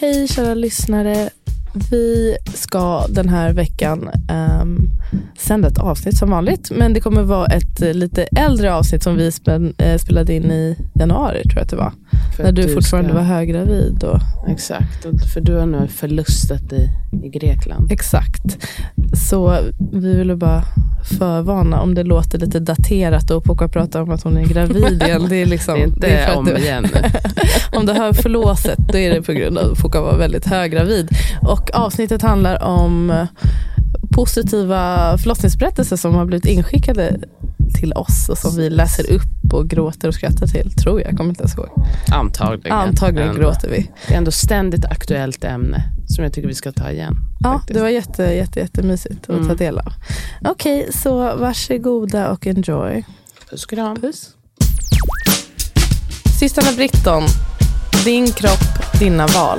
Hej kära lyssnare. Vi ska den här veckan um, sända ett avsnitt som vanligt. Men det kommer vara ett uh, lite äldre avsnitt som vi spel, uh, spelade in i januari tror jag att det var. För när du, du fortfarande ska... var höggravid. Och... Exakt, för du har nu förlustat i, i Grekland. Exakt. Så vi ville bara förvarna om det låter lite daterat och Poka pratar om att hon är gravid igen. Det är, liksom, det är inte det är om igen. om du hör förlåset då är det på grund av att Poka var väldigt höggravid. Och avsnittet handlar om positiva förlossningsberättelser som har blivit inskickade till oss och som vi läser upp och gråter och skrattar till. Tror jag, kommer inte ens ihåg. Antagligen. Antagligen ändå. gråter vi. Det är ändå ständigt aktuellt ämne som jag tycker vi ska ta igen. Ja, faktiskt. det var jätte, jätte, jättemysigt att mm. ta del av. Okej, okay, så varsågoda och enjoy. Puss och kram. Puss. Systrarna Britton. Din kropp, dina val.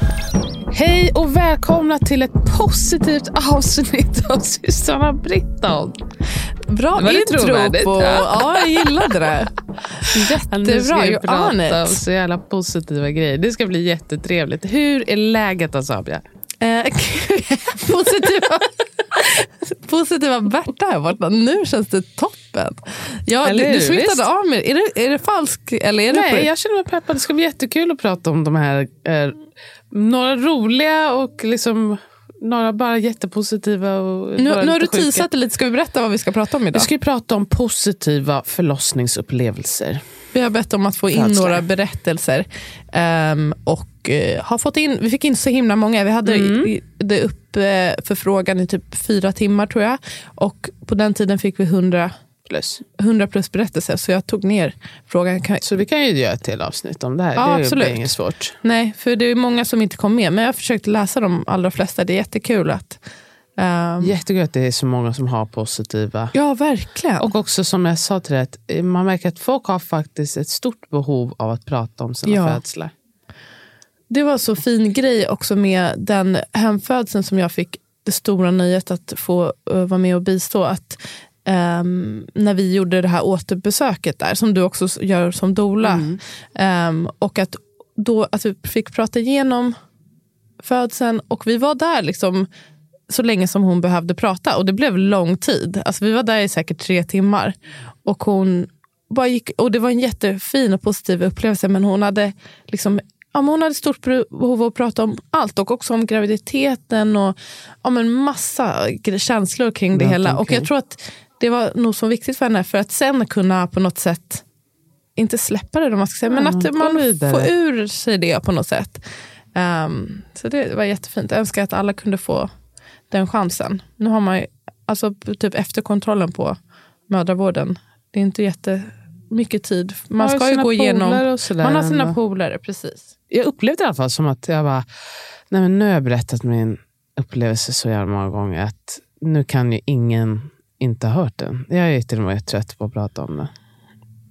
Hej och välkomna till ett positivt avsnitt av systrarna Britton. Bra intro på... Ja, jag gillade det. Jättebra. Nu ska vi prata om så jävla positiva grejer. Det ska bli jättetrevligt. Hur är läget Asabia? Eh, positiva, positiva Berta här borta. Nu känns det toppen. Ja, du, du smittade av mig. Är det, är det falskt? Eller är Nej, det jag känner mig peppad. Det ska bli jättekul att prata om de här eh, några roliga och liksom några bara jättepositiva. Och nu, nu har du teasat lite. Ska vi berätta vad vi ska prata om idag? Vi ska prata om positiva förlossningsupplevelser. Vi har bett om att få in Födslar. några berättelser. Um, och uh, har fått in, vi fick in så himla många. Vi hade mm. det upp uh, för frågan i typ fyra timmar tror jag. Och på den tiden fick vi 100 plus. 100 plus berättelser. Så jag tog ner frågan. Så vi kan ju göra ett till avsnitt om det här. Ja, det är absolut. inget svårt. Nej, för det är många som inte kom med. Men jag har försökt läsa de allra flesta. Det är jättekul att Um, Jättekul att det är så många som har positiva. Ja, verkligen. Och också som jag sa till dig, att eh, man märker att folk har faktiskt ett stort behov av att prata om sina ja. födslar. Det var så fin grej också med den hemfödseln som jag fick det stora nöjet att få uh, vara med och bistå. Att um, när vi gjorde det här återbesöket där, som du också gör som dola. Mm. Um, och att, då, att vi fick prata igenom födseln och vi var där liksom så länge som hon behövde prata. Och det blev lång tid. Alltså, vi var där i säkert tre timmar. Och hon bara gick, och det var en jättefin och positiv upplevelse men hon hade liksom ja, hon hade stort behov av att prata om allt och också om graviditeten och ja, men massa känslor kring det ja, hela. Och jag tror att det var nog så viktigt för henne för att sen kunna på något sätt, inte släppa det, man ska säga, men att man får ur sig det på något sätt. Um, så det var jättefint. Jag önskar att alla kunde få den chansen. Nu har man ju, alltså typ efterkontrollen på mödravården, det är inte jättemycket tid. Man ska ju gå igenom, man har sina polare, precis. Jag upplevde i alla fall som att jag bara, nej men nu har jag berättat min upplevelse så jävla många gånger att nu kan ju ingen inte ha hört den. Jag är till och med trött på att prata om det.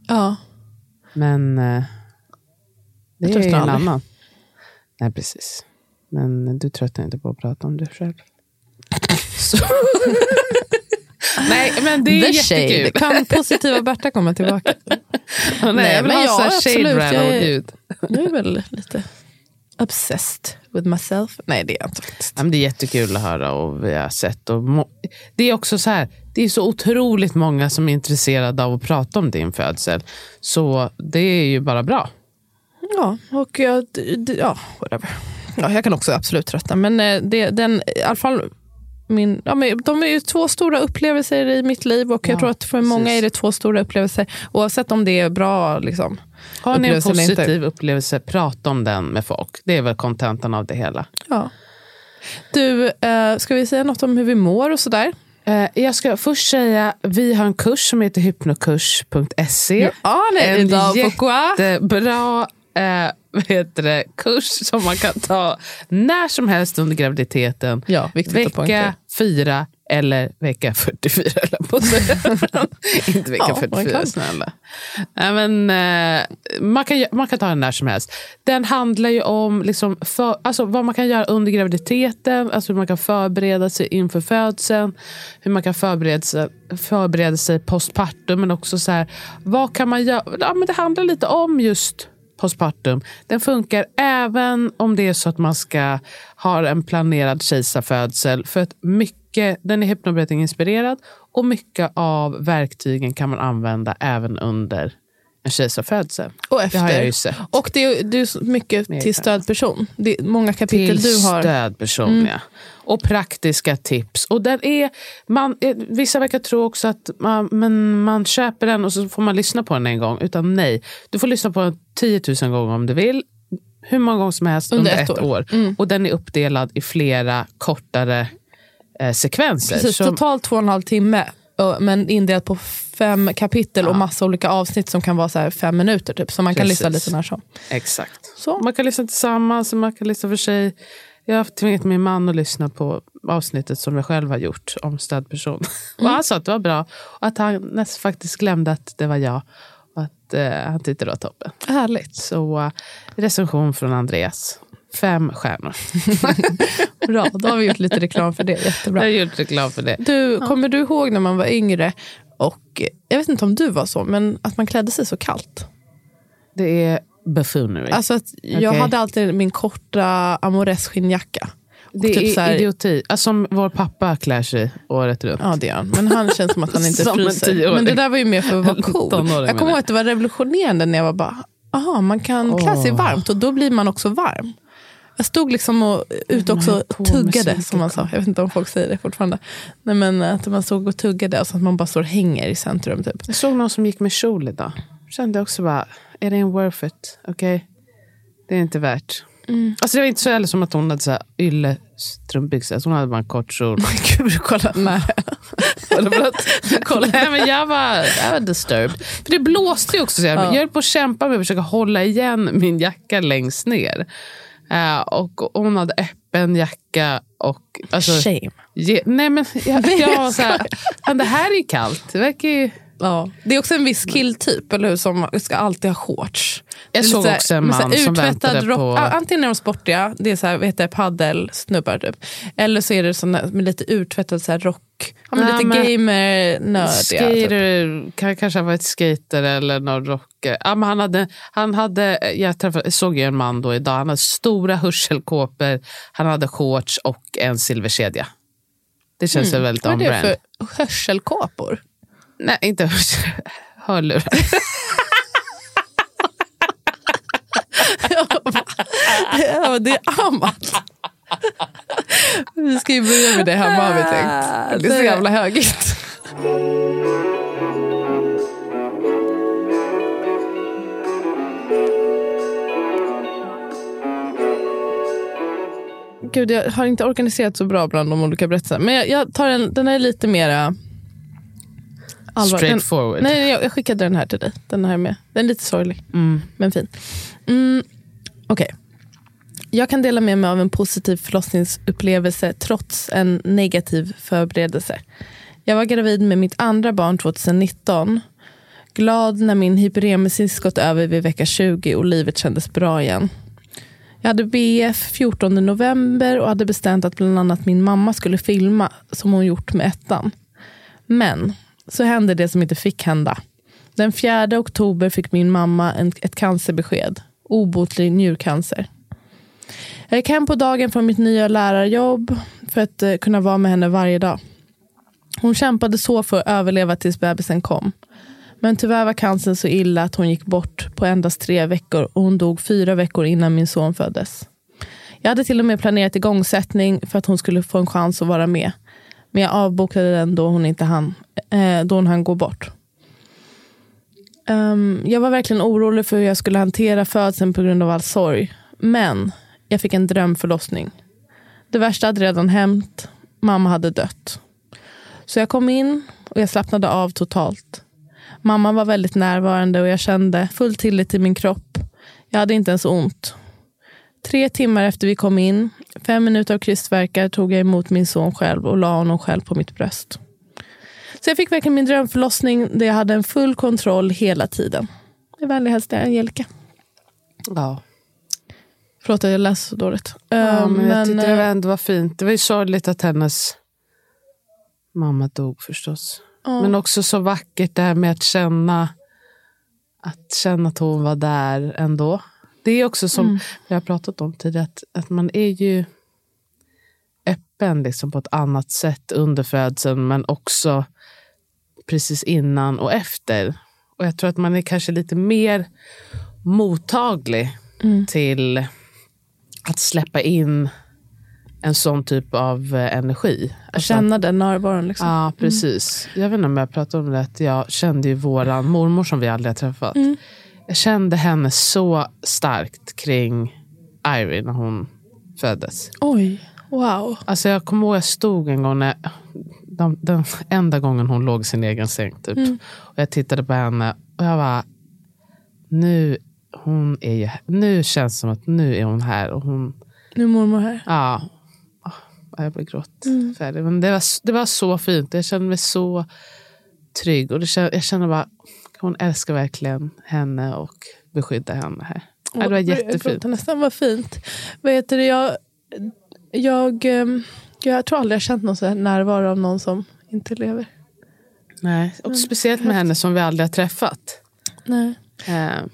Ja. Men eh, det är ju en annan. Nej, precis. Men du tröttnar inte på att prata om det själv. Nej, men det är The jättekul. Shade. Kan positiva Berta komma tillbaka? nej, nej, jag vill men ha ja, absolut. Jag är, jag är väl lite obsessed with myself. Nej, det är jag inte faktiskt. det är jättekul att höra och vi har sett. Och det är också så här, det är så otroligt många som är intresserade av att prata om din födsel. Så det är ju bara bra. Ja, och jag, ja, whatever. Ja, jag kan också absolut trötta. Men eh, det, den, i alla fall min, ja, men de är ju två stora upplevelser i mitt liv och jag tror att för precis. många är det två stora upplevelser. Oavsett om det är bra. Liksom, Har ni en positiv upplevelse, prata om den med folk. Det är väl kontentan av det hela. Ja. Du, eh, ska vi säga något om hur vi mår och sådär? Eh, jag ska först säga, vi har en kurs som heter hypnokurs.se. Ja, en jättebra eh, vad heter det, kurs som man kan ta när som helst under graviditeten. Ja, vecka poängtera. fyra eller vecka 44, eller på. Inte vecka Ja, man 44, kan. snälla. Nej, men, eh, man, kan, man kan ta den när som helst. Den handlar ju om liksom för, alltså, vad man kan göra under graviditeten, alltså hur man kan förbereda sig inför födseln, hur man kan förbereda sig, förbereda sig postpartum, men också så här, vad kan man göra? Ja, men det handlar lite om just postpartum. Den funkar även om det är så att man ska ha en planerad kejsarfödsel. För att mycket, den är hypnobirthing-inspirerad och mycket av verktygen kan man använda även under en kejsarfödsel. Och efter. Det har jag ju sett. Och det är, så mycket Mer till stödperson. Det många kapitel till du har. Mm. stödperson, ja. Och praktiska tips. Och den är, man, eh, vissa verkar tro också att man, men man köper den och så får man lyssna på den en gång. Utan nej, du får lyssna på den 10 000 gånger om du vill. Hur många gånger som helst under, Under ett, år. år. Mm. Och den är uppdelad i flera kortare eh, sekvenser. Precis, som- totalt två och en halv timme. Men indelat på fem kapitel och massa olika avsnitt som kan vara så här fem minuter. Typ, så man kan Precis. lyssna lite när som. Exakt. Så. Man kan lyssna tillsammans, och man kan lyssna för sig. Jag har tvingat min man att lyssna på avsnittet som jag själv har gjort om stödperson. Och han sa att det var bra och att han näst faktiskt glömde att det var jag. Och att eh, han tyckte det var toppen. Härligt. Så eh, recension från Andreas. Fem stjärnor. Bra, då har vi gjort lite reklam för det. Jag Jättebra. har gjort reklam för det. Du, kommer du ihåg när man var yngre och jag vet inte om du var så, men att man klädde sig så kallt? Det är buffoonery. Alltså att jag Okej. hade alltid min korta Amores skinnjacka. Och det typ är här- idioti. Alltså, som vår pappa klär sig året runt. Ja det gör han. Men han känns som att han inte fryser. Men det där var ju mer för att vara cool. Jag kommer ihåg att det var revolutionerande när jag var bara, aha man kan klä sig Åh. varmt och då blir man också varm. Jag stod liksom och ut också höll på med tuggade som man sa. Jag vet inte om folk säger det fortfarande. Nej, men att man stod och tuggade och så att man bara står och hänger i centrum. Typ. Jag såg någon som gick med kjol idag. Kände också bara, är det en worth it? Okej, det är inte värt. Alltså det var inte så heller som att hon hade så här ylle strumpbyxor. Alltså hon hade bara en kort kjol. Gud, kolla nära. Kolla, nej, men jag var, jag var disturbed. För det blåste ju också. Så jag, Ja. jag höll på att kämpa med att försöka hålla igen min jacka längst ner. Eh, och hon hade öppen jacka. Och, alltså, Shame. ge, nej men jag, jag var så här, det här är ju kallt. Det verkar ju... Ja. Det är också en viss killtyp, eller hur? Som ska alltid ha shorts. Jag såg lite också en så man som väntade på- a- Antingen är de sportiga, det är så här, heter det, paddelsnubbar typ. Eller så är det såna, med lite uttvättad så här rock. Ja, men Nej, lite men- gamer-nördiga. Typ. Skater, kan, kanske ha varit skater eller någon rocker. Ja, men han hade, han hade, jag träffade, såg ju en man då idag, han hade stora hörselkåpor, han hade shorts och en silverkedja. Det känns väl väldigt Vad är det on-brand. för hörselkåpor? Nej, inte hörsel, hörlurar. ja, det är Amat. vi ska ju börja med det hemma har vi tänkt. Det är så jävla högt. Gud, jag har inte organiserat så bra bland de olika berättelserna. Men jag, jag tar en, den är lite mera allvar- Straight den- forward. Nej, jag, skickade den här till dig. Den här med. Den är lite sorglig, Mm. men fin. Mm, Okej. Jag kan dela med mig av en positiv förlossningsupplevelse trots en negativ förberedelse. Jag var gravid med mitt andra barn 2019. Glad när min hyperemesis gått över vid vecka 20 och livet kändes bra igen. Jag hade BF 14 november och hade bestämt att bland annat min mamma skulle filma som hon gjort med ettan. Men så hände det som inte fick hända. Den 4 oktober fick min mamma en, ett cancerbesked. Obotlig njurcancer. Jag gick hem på dagen från mitt nya lärarjobb för att eh, kunna vara med henne varje dag. Hon kämpade så för att överleva tills bebisen kom. Men tyvärr var cancern så illa att hon gick bort på endast tre veckor och hon dog fyra veckor innan min son föddes. Jag hade till och med planerat igångsättning för att hon skulle få en chans att vara med. Men jag avbokade den då hon inte hann, eh, då hon hann gå bort. Um, jag var verkligen orolig för hur jag skulle hantera födseln på grund av all sorg. Men jag fick en drömförlossning. Det värsta hade redan hänt. Mamma hade dött. Så jag kom in och jag slappnade av totalt. Mamma var väldigt närvarande och jag kände full tillit till min kropp. Jag hade inte ens ont. Tre timmar efter vi kom in, fem minuter av krystvärkar tog jag emot min son själv och la honom själv på mitt bröst. Så jag fick verkligen min drömförlossning där jag hade en full kontroll hela tiden. Med vänlig hälsning Angelica. Ja. Förlåt att jag läser så dåligt. ja Eh, men jag tyckte det eh, var ändå var fint. Det var ju sorgligt att hennes mamma dog förstås. ja. Men också så vackert det här med att känna att känna att hon var där ändå. Det är också som Mm. vi har pratat om tidigare, att, att man är ju öppen liksom på ett annat sätt under födseln men också precis innan och efter. Och jag tror att man är kanske lite mer mottaglig Mm. till att släppa in en sån typ av eh, energi. Alltså Känna den närvaron. Liksom. Ja, precis. Jag vet inte om jag pratade om det, att jag kände ju våran mormor som vi aldrig har träffat. Mm. Jag kände henne så starkt kring Irie när hon föddes. Oj, wow. Alltså jag kommer ihåg jag stod en gång, när, den, den enda gången hon låg i sin egen säng. Typ. Mm. Och jag tittade på henne och jag var nu, hon är ju, nu känns det som att nu är hon här. Och hon, Nu är mormor här. Ja, Ah, jag blir grått Mm. Men det var, det var så fint. Jag kände mig så trygg. Och det, jag kände bara, hon älskar verkligen henne och beskyddar henne här. Ja, det var Jag jättefint. gråter nästan, vad fint. Vad heter det, jag, jag, jag tror aldrig jag känt någon så här närvaro av någon som inte lever. Nej, och speciellt med henne som vi aldrig har träffat. Nej. Eh,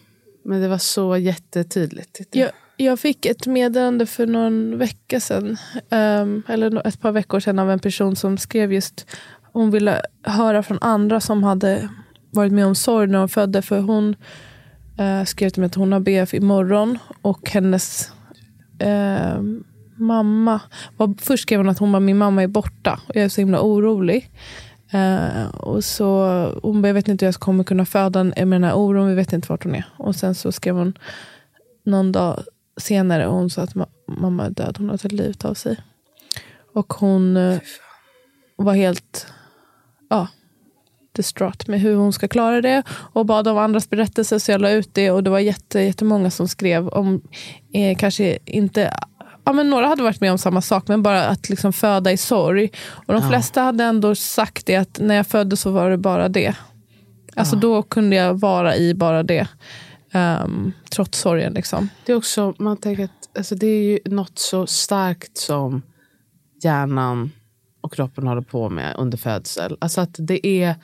men det var så jättetydligt. Jag, jag fick ett meddelande för någon vecka sedan, ehm, eller ett par veckor sedan av en person som skrev just hon ville höra från andra som hade varit med om sorg när hon födde. För hon eh, skrev till mig att hon har BF imorgon och hennes eh, mamma, först skrev hon att hon bara, min mamma är borta och jag är så himla orolig. Eh, och så, hon bara, jag vet inte hur jag kommer kunna föda med den här oron, vi vet inte vart hon är. Och sen så skrev hon någon dag senare och hon sa att ma- mamma är död, hon har tagit livet av sig. Och hon eh, var helt ja, distraught med hur hon ska klara det och bad om andras berättelser så jag la ut det och det var jätte, jättemånga som skrev om, eh, kanske inte Ja, men några hade varit med om samma sak, men bara att liksom föda i sorg. Och De Ja. flesta hade ändå sagt det, att när jag födde så var det bara det. Alltså Ja. Då kunde jag vara i bara det. ehm, trots sorgen. Liksom. Det är också, man tänker att alltså det är ju något så starkt som hjärnan och kroppen håller på med under födsel. Alltså att det är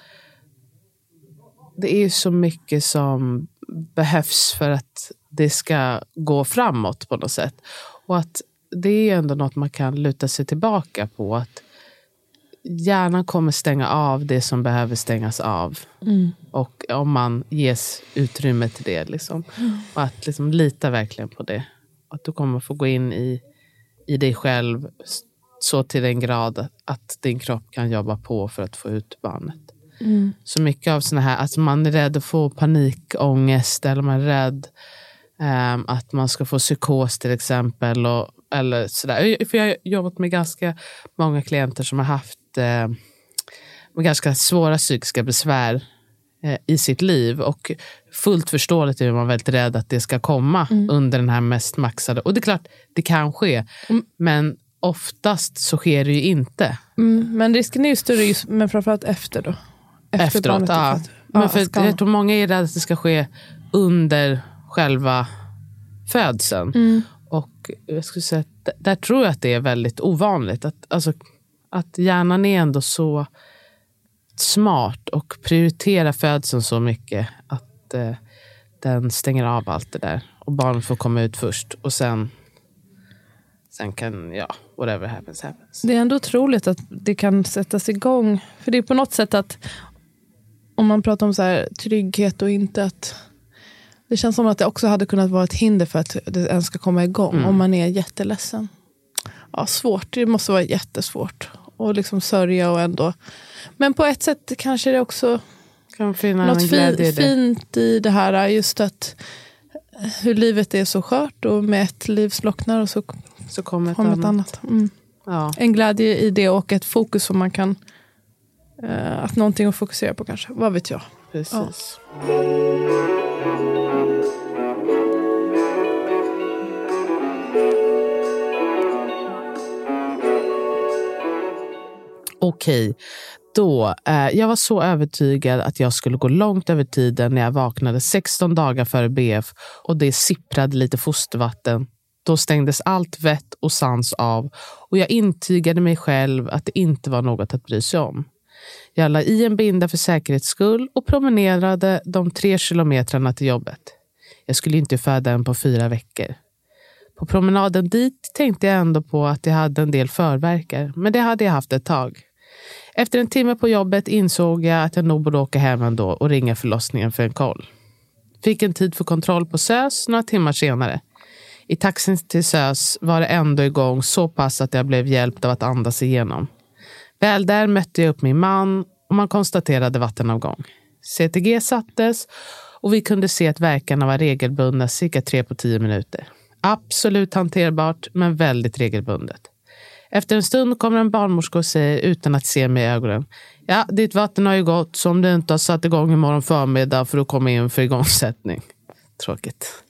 det är så mycket som behövs för att det ska gå framåt på något sätt. Och att det är ändå något man kan luta sig tillbaka på. Att hjärnan kommer stänga av det som behöver stängas av. Och om man ges utrymme till det. Liksom. Och att liksom lita verkligen på det. Att du kommer få gå in i, i dig själv så till den grad att, att din kropp kan jobba på för att få ut barnet. Så mycket av såna här, att man är rädd att få panikångest eller man är rädd ehm, att man ska få psykos till exempel. Och, eller sådär. För jag har jobbat med ganska många klienter som har haft eh, ganska svåra psykiska besvär eh, i sitt liv. Och fullt förståeligt är man väldigt rädd att det ska komma under den här mest maxade. Och det är klart, det kan ske. Mm. Men oftast så sker det ju inte. Mm, men risken är ju större, just, men framförallt efter då. Efter Efteråt, barnet ja. fött. Men Ja, för ska- jag tror många är rädda att det ska ske under själva födseln. Mm. Jag skulle säga att där tror jag att det är väldigt ovanligt. Att, alltså, att hjärnan är ändå så smart och prioriterar födseln så mycket att eh, den stänger av allt det där. Och barnen får komma ut först. Och sen, sen kan, ja, whatever happens happens. Det är ändå otroligt att det kan sättas igång. För det är på något sätt att om man pratar om så här, trygghet och inte att det känns som att det också hade kunnat vara ett hinder för att det ens ska komma igång Mm. om man är jätteledsen. Ja, svårt. Det måste vara jättesvårt. Och liksom sörja och ändå. Men på ett sätt kanske det också Kan finna något glädje i fint i det här. Just att hur livet är så skört och med ett liv slocknar och så Så kommer ett kommer ett annat. annat. Mm. Ja. En glädje i det och ett fokus som man kan... eh, att någonting att fokusera på kanske. Vad vet jag. Precis. Okej, då. Eh, jag var så övertygad att jag skulle gå långt över tiden när jag vaknade 16 dagar före BF och det sipprade lite fostervatten. Då stängdes allt vett och sans av och jag intygade mig själv att det inte var något att bry sig om. Jag la i en binda för säkerhets skull och promenerade de tre kilometrarna till jobbet. Jag skulle inte föda en på fyra veckor. På promenaden dit tänkte jag ändå på att jag hade en del förverkar, men det hade jag haft ett tag. Efter en timme på jobbet insåg jag att jag nog borde åka hem ändå och ringa förlossningen för en koll. Fick en tid för kontroll på SÖS några timmar senare. I taxin till SÖS var det ändå igång så pass att jag blev hjälpt av att andas igenom. Väl där mötte jag upp min man och man konstaterade vattenavgång. CTG sattes och vi kunde se att verkarna var regelbundna cirka tre på tio minuter. Absolut hanterbart, men väldigt regelbundet. Efter en stund kommer en barnmorska och säger utan att se mig i ögonen. Ja, ditt vatten har ju gått så om du inte har satt igång imorgon förmiddag för att komma in för igångsättning. Tråkigt.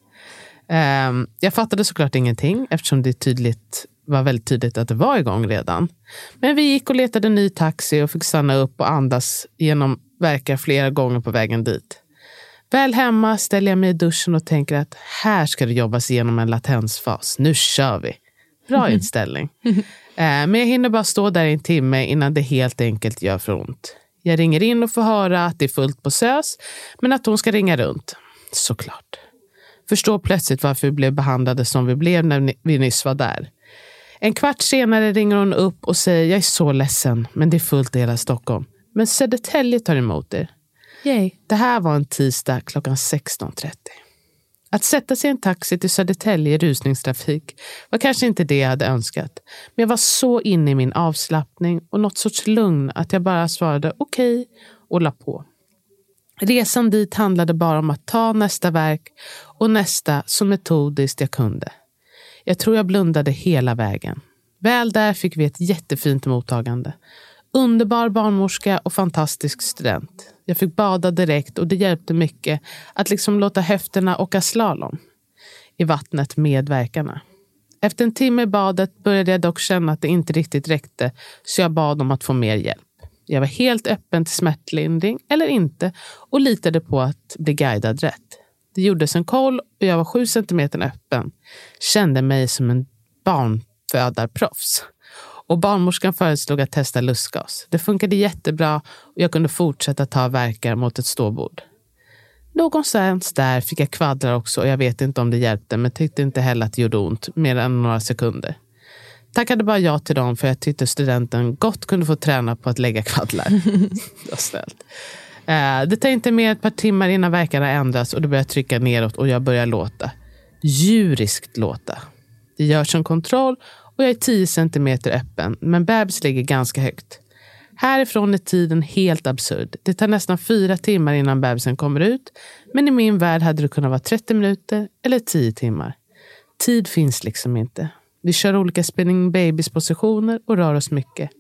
Um, jag fattade såklart ingenting eftersom det tydligt var väldigt tydligt att det var igång redan. Men vi gick och letade ny taxi och fick stanna upp och andas genom verkar flera gånger på vägen dit. Väl hemma ställer jag mig i duschen och tänker att här ska det jobbas igenom en latensfas. Nu kör vi. Bra inställning. Eh, men jag hinner bara stå där i en timme innan det helt enkelt gör för ont. Jag ringer in och får höra att det är fullt på SÖS, men att hon ska ringa runt. Såklart. Förstår plötsligt varför vi blev behandlade som vi blev när vi nyss var där. En kvart senare ringer hon upp och säger jag är så ledsen, men det är fullt i hela Stockholm. Men Södertälje tar emot er. Yay. Det här var en tisdag klockan 16.30. Att sätta sig i en taxi till Södertälje i rusningstrafik var kanske inte det jag hade önskat. Men jag var så inne i min avslappning och något sorts lugn att jag bara svarade okej okay och la på. Resan dit handlade bara om att ta nästa verk och nästa så metodiskt jag kunde. Jag tror jag blundade hela vägen. Väl där fick vi ett jättefint mottagande. Underbar barnmorska och fantastisk student. Jag fick bada direkt och det hjälpte mycket att liksom låta höfterna åka slalom i vattnet med verkarna. Efter en timme i badet började jag dock känna att det inte riktigt räckte så jag bad om att få mer hjälp. Jag var helt öppen till smärtlindring eller inte och litade på att bli guidad rätt. Det gjordes en koll och jag var sju centimeter öppen. Kände mig som en barnfödarproffs. Och barnmorskan föreslog att testa lustgas. Det funkade jättebra och jag kunde fortsätta ta verkar mot ett ståbord. Någonstans där fick jag kvaddlar också och jag vet inte om det hjälpte men tyckte inte heller att det gjorde ont mer än några sekunder. Tackade bara ja till dem för jag tyckte studenten gott kunde få träna på att lägga kvaddlar. det snällt. Eh, det tar inte mer ett par timmar innan verkarna ändras och det börjar trycka neråt och jag börjar låta. Djuriskt låta. Det görs en kontroll och jag är 10 centimeter öppen, men bebis ligger ganska högt. Härifrån är tiden helt absurd. Det tar nästan fyra timmar innan bebisen kommer ut, men i min värld hade det kunnat vara 30 minuter eller 10 timmar. Tid finns liksom inte. Vi kör olika spinning babies positioner och rör oss mycket.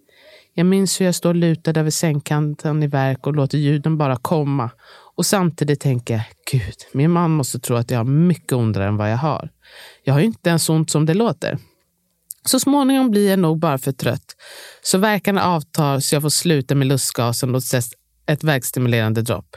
Jag minns hur jag står lutad över sängkanten i verk och låter ljuden bara komma. Och samtidigt tänker jag, gud, min man måste tro att jag har mycket ondare än vad jag har. Jag har ju inte ens ont som det låter. Så småningom blir jag nog bara för trött. Så verkan avtar så jag får sluta med lustgasen och ett verkstimulerande dropp.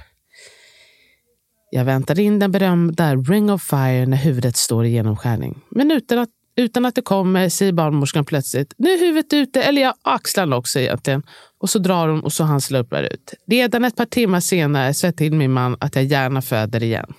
Jag väntar in den berömda ring of fire när huvudet står i genomskärning. Men utan att, utan att det kommer säger barnmorskan plötsligt nu är huvudet ute, eller ja, axlarna också egentligen. Och så drar hon och så han slurpar ut. Redan ett par timmar senare säger till min man att jag gärna föder igen.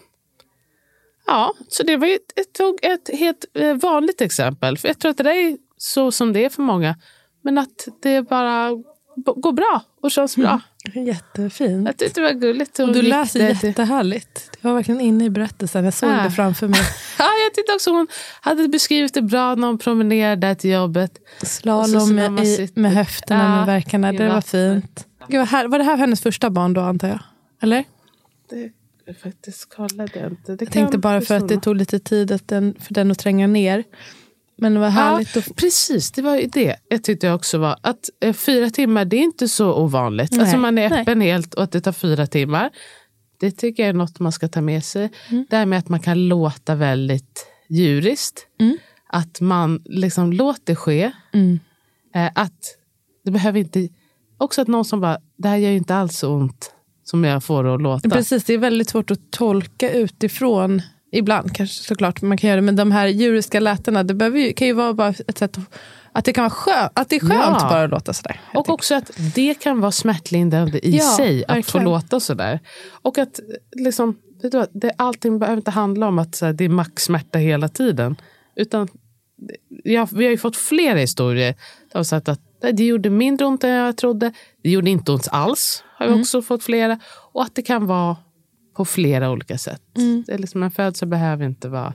Ja, så det var ett, ett, ett helt eh, vanligt exempel. För Jag tror att det är så som det är för många. Men att det bara går bra och känns bra. Mm. Jättefint. Jag tyckte det var gulligt. Och du läser jättehärligt. Jag var verkligen inne i berättelsen. Jag såg äh. det framför mig. ja, jag tyckte också hon hade beskrivit det bra när hon promenerade till jobbet. Slalom med, i, med höfterna ja, med verkarna. Det var fint. Gud, var, här, var det här hennes första barn då antar jag? Eller? Det jag faktiskt kollade jag inte. Det jag tänkte bara för att det tog lite tid att den, för den att tränga ner. Men det var härligt. Ja, att... Precis, det var ju det. Jag tyckte också var att eh, fyra timmar, det är inte så ovanligt. Nej, alltså man är öppen nej. helt och att det tar fyra timmar. Det tycker jag är något man ska ta med sig. Mm. Det här med att man kan låta väldigt djuriskt. Mm. Att man liksom låter ske. Mm. Eh, att det behöver inte också att någon som bara, det här gör ju inte alls så ont som jag får att låta. Precis, det är väldigt svårt att tolka utifrån. Ibland kanske såklart man kan göra det, men de här djuriska lätena, det behöver ju, kan ju vara bara ett sätt att, att det kan vara skönt, att det är skönt Ja. bara att låta sådär. Och också att det kan vara smärtlindrande i Ja, sig, att få verkligen. låta sådär. Och att liksom, vet du vad, det, allting behöver inte handla om att så här, det är maxsmärta hela tiden. Utan ja, vi har ju fått flera historier där har sagt att det gjorde mindre ont än jag trodde. Det gjorde inte ont alls, har vi Mm. också fått flera. Och att det kan vara på flera olika sätt. Mm. Det är liksom, en födsel behöver inte vara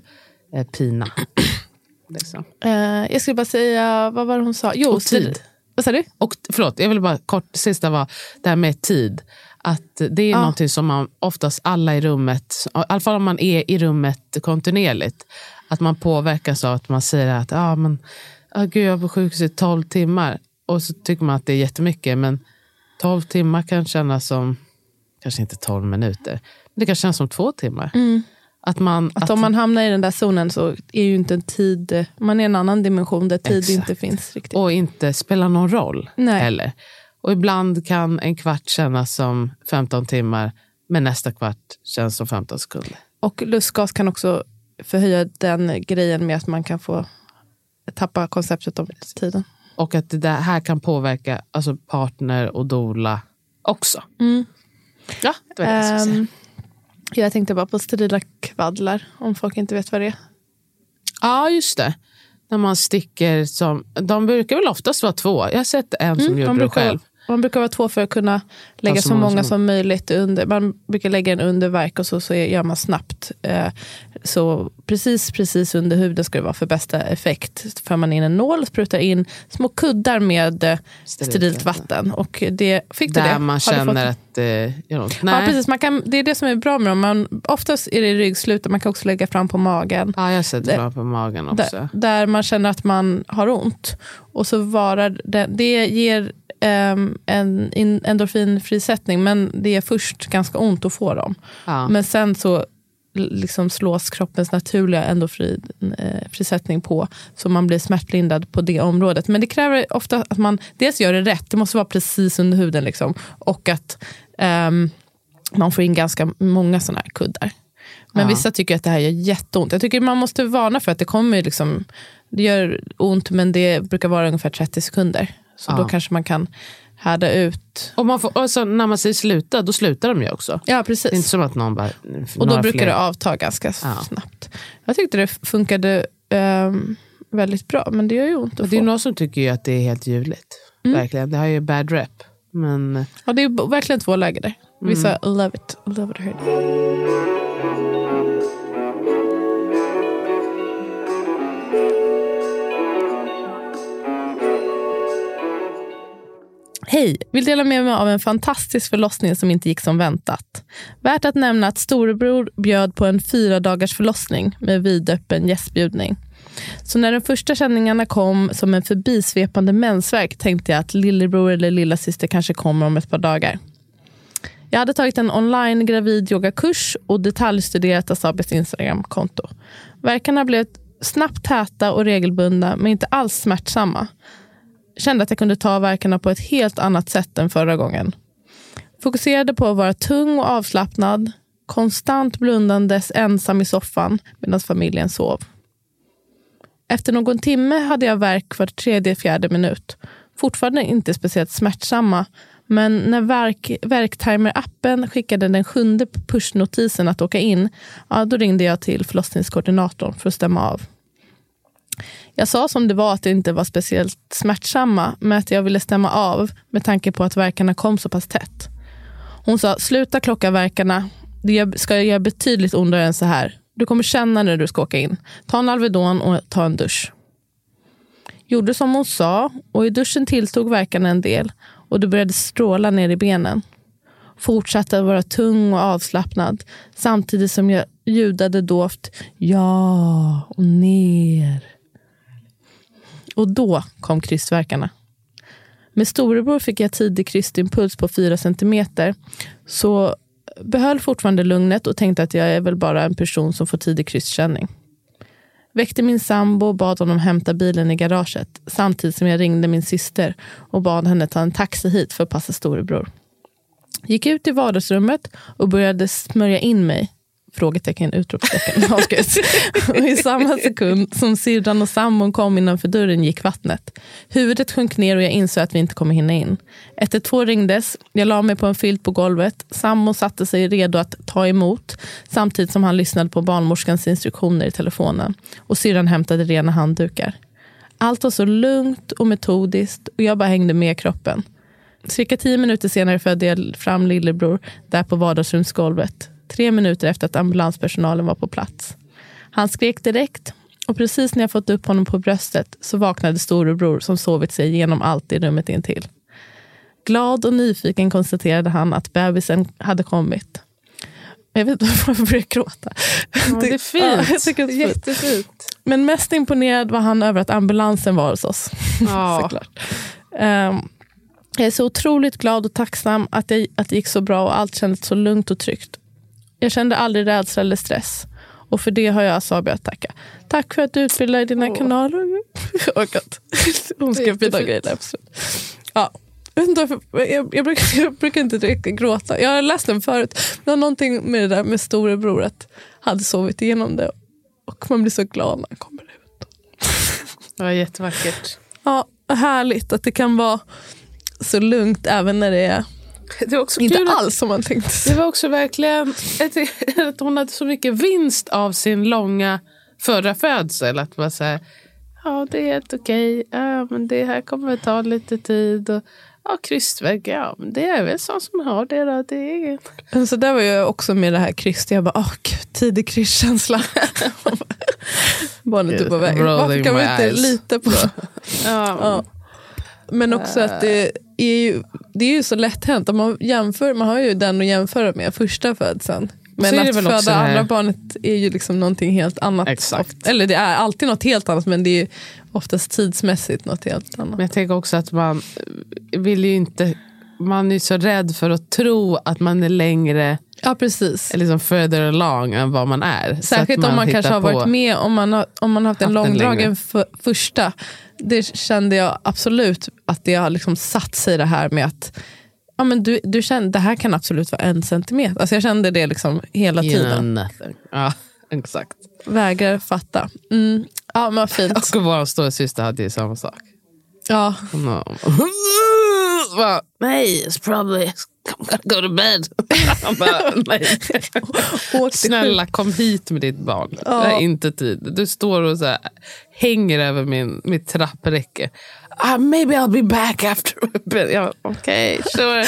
eh, pina. liksom. Eh, jag skulle bara säga, vad var det hon sa? Jo, Och tid. Vad sa du? Och förlåt, jag vill bara kort, sista var det här med tid. Att det är Ja. någonting som man oftast alla i rummet, i alla fall om man är i rummet kontinuerligt, att man påverkas av att man säger att ah, men, ah, gud, jag var på sjukhus i 12 timmar. Och så tycker man att det är jättemycket, men 12 timmar kan kännas som, kanske inte 12 minuter, men det kan kännas som två timmar. Att man, Mm. Att om man hamnar i den där zonen så är ju inte en tid, man är i en annan dimension där tid Exakt. inte finns riktigt. och inte spelar någon roll Nej. heller. Och ibland kan en kvart kännas som 15 timmar, men nästa kvart känns som 15 sekunder. Och lustgas kan också förhöja den grejen med att man kan få tappa konceptet om tiden. Och att det här kan påverka alltså partner och dola också. Ja, det var det jag skulle säga. Ehm, jag tänkte bara på sterila kvaddlar, om folk inte vet vad det är. Ja, just det. När man sticker som... De brukar väl oftast vara två. Jag har sett en som Mm, gjorde man, det själv. Man brukar vara två för att kunna lägga så så många många som- möjligt under. Man brukar lägga den under verk och så, så gör man snabbt. Eh, så precis, precis under huden ska det vara för bästa effekt. För man in en nål och sprutar in små kuddar med eh, Sterilt sterilt vatten. Och det, fick du Där det? man du känner att det gör ont. Ja, precis. Man kan, det är det som är bra med dem. Man, oftast är det i ryggslutet, man kan också lägga fram på magen. Ja, jag har sett det på magen också. Där, där man känner att man har ont. Och så varar det, det ger ehm, en in- endorfinfrisättning, men det är först ganska ont att få dem. Ja. Men sen så liksom slås kroppens naturliga endorfinfrisättning på, så man blir smärtlindad på det området. Men det kräver ofta att man dels gör det rätt, det måste vara precis under huden, liksom, och att ehm, man får in ganska många såna här kuddar. Men Ja. vissa tycker att det här gör jätteont. Jag tycker man måste varna för att det kommer liksom, det gör ont men det brukar vara ungefär 30 sekunder. Så Ja. då kanske man kan härda ut. Och, man får, och så när man säger sluta, då slutar de ju också. Ja Det är inte precis. som att någon bara... Och då brukar fler. det avta ganska Ja. snabbt. Jag tyckte det funkade ehm, väldigt bra men det gör ju ont Och att det är få. någon som tycker ju att det är helt ljuvligt. Mm. Verkligen. Det har ju bad rep. Men Ja, det är verkligen två läger där. Vissa Mm. love it, love it hate it. Hej! Vill dela med mig av en fantastisk förlossning som inte gick som väntat. Värt att nämna att storebror bjöd på en fyra dagars förlossning med vidöppen gästbjudning. Så när de första känningarna kom som en förbisvepande mensvärk tänkte jag att lillebror eller lilla syster kanske kommer om ett par dagar. Jag hade tagit en online gravid yogakurs och detaljstuderat Asabis Instagramkonto. Verkarna blev snabbt täta och regelbundna men inte alls smärtsamma. Kände att jag kunde ta verkarna på ett helt annat sätt än förra gången. Fokuserade på att vara tung och avslappnad, konstant blundandes ensam i soffan medan familjen sov. Efter någon timme hade jag värk var tredje, fjärde minut. Fortfarande inte speciellt smärtsamma, men när verk, Verktimer-appen skickade den sjunde pushnotisen att åka in, ja, då ringde jag till förlossningskoordinatorn för att stämma av. Jag sa som det var att det inte var speciellt smärtsamma, men att jag ville stämma av med tanke på att verkarna kom så pass tätt. Hon sa, sluta klocka verkarna. Det ska göra betydligt ondare än så här. Du kommer känna när du ska åka in. Ta en Alvedon och ta en dusch. Gjorde som hon sa och i duschen tilltog verkarna en del och det började stråla ner i benen. Fortsatte att vara tung och avslappnad samtidigt som jag ljudade dovt ja och ner. Och då kom krystvärkarna. Med storebror fick jag tidig krystimpuls på 4 centimeter. Så behöll fortfarande lugnet och tänkte att jag är väl bara en person som får tidig krystkänning. Väckte min sambo och bad honom hämta bilen i garaget samtidigt som jag ringde min syster och bad henne ta en taxi hit för att passa storebror. Gick ut i vardagsrummet och började smörja in mig Frågetecken, utropstecken, avskrivs. och I samma sekund som syrran och sambon kom innanför dörren gick vattnet. Huvudet sjönk ner och jag insåg att vi inte kommer hinna in. 112 ringdes, jag la mig på en filt på golvet. Sambon satte sig redo att ta emot samtidigt som han lyssnade på barnmorskans instruktioner i telefonen. Och syrran hämtade rena handdukar. Allt var så lugnt och metodiskt och jag bara hängde med kroppen. Cirka tio minuter senare födde jag fram lillebror där på vardagsrumsgolvet tre minuter efter att ambulanspersonalen var på plats. Han skrek direkt och precis när jag fått upp honom på bröstet så vaknade storebror som sovit sig igenom allt i rummet intill. Glad och nyfiken konstaterade han att bebisen hade kommit. Jag vet inte varför jag börjar gråta. Ja, det är fint. Ja, det är Jättefint. Men mest imponerad var han över att ambulansen var hos oss. Ja. Såklart. Um, jag är så otroligt glad och tacksam att det, att det gick så bra och allt kändes så lugnt och tryggt. Jag kände aldrig rädsla eller stress. Och för det har jag Asabia att tacka. Tack för att du utbildar dina Åh. kanaler. Hon skrev fina grejer. Ja. Jag, jag, brukar, jag brukar inte gråta. Jag har läst den förut. Har någonting med det där med storebror att hade sovit igenom det. Och man blir så glad när han kommer ut. Det var jättevackert. Ja, härligt att det kan vara så lugnt även när det är det var också inte alls som man tänkte. Det var också verkligen att hon hade så mycket vinst av sin långa förra födsel. Att så här, ja det är helt okej, ja, men det här kommer att ta lite tid. Och, ja, krystvägg, ja men det är väl så som har det då. Det är men så där var jag också med det här krystet. Jag bara, åh gud, tidig krystkänsla. Barnet är på väg. Varför kan man inte lita på... ja. ja. Men också att det är ju, det är ju så lätt hänt. Om man, jämför, man har ju den att jämföra med, första födseln. Men att föda andra barnet är ju liksom någonting helt annat. Exakt. Eller det är alltid något helt annat men det är oftast tidsmässigt något helt annat. Men jag tänker också att man vill inte, man är så rädd för att tro att man är längre Ja, precis. Liksom further along än vad man är. Särskilt man om man kanske har varit med, om man har, om man har haft en långdragen första. Det kände jag absolut att det har liksom satt sig det här med att ja, men du, du kände, det här kan absolut vara en centimeter. Alltså jag kände det liksom hela tiden. Ja, exakt. Vägrar fatta. Mm. Ja, men fint. Och vår stora syster hade ju samma sak. Ja. No. Nej, it's probably I'm gonna go to bed. bara, nej. Snälla kom hit med ditt barn. Ja. Det är inte tid. Du står och så här, hänger över min, mitt trappräcke. Uh, maybe I'll be back after a bit. Ja, Okej, okay, sure.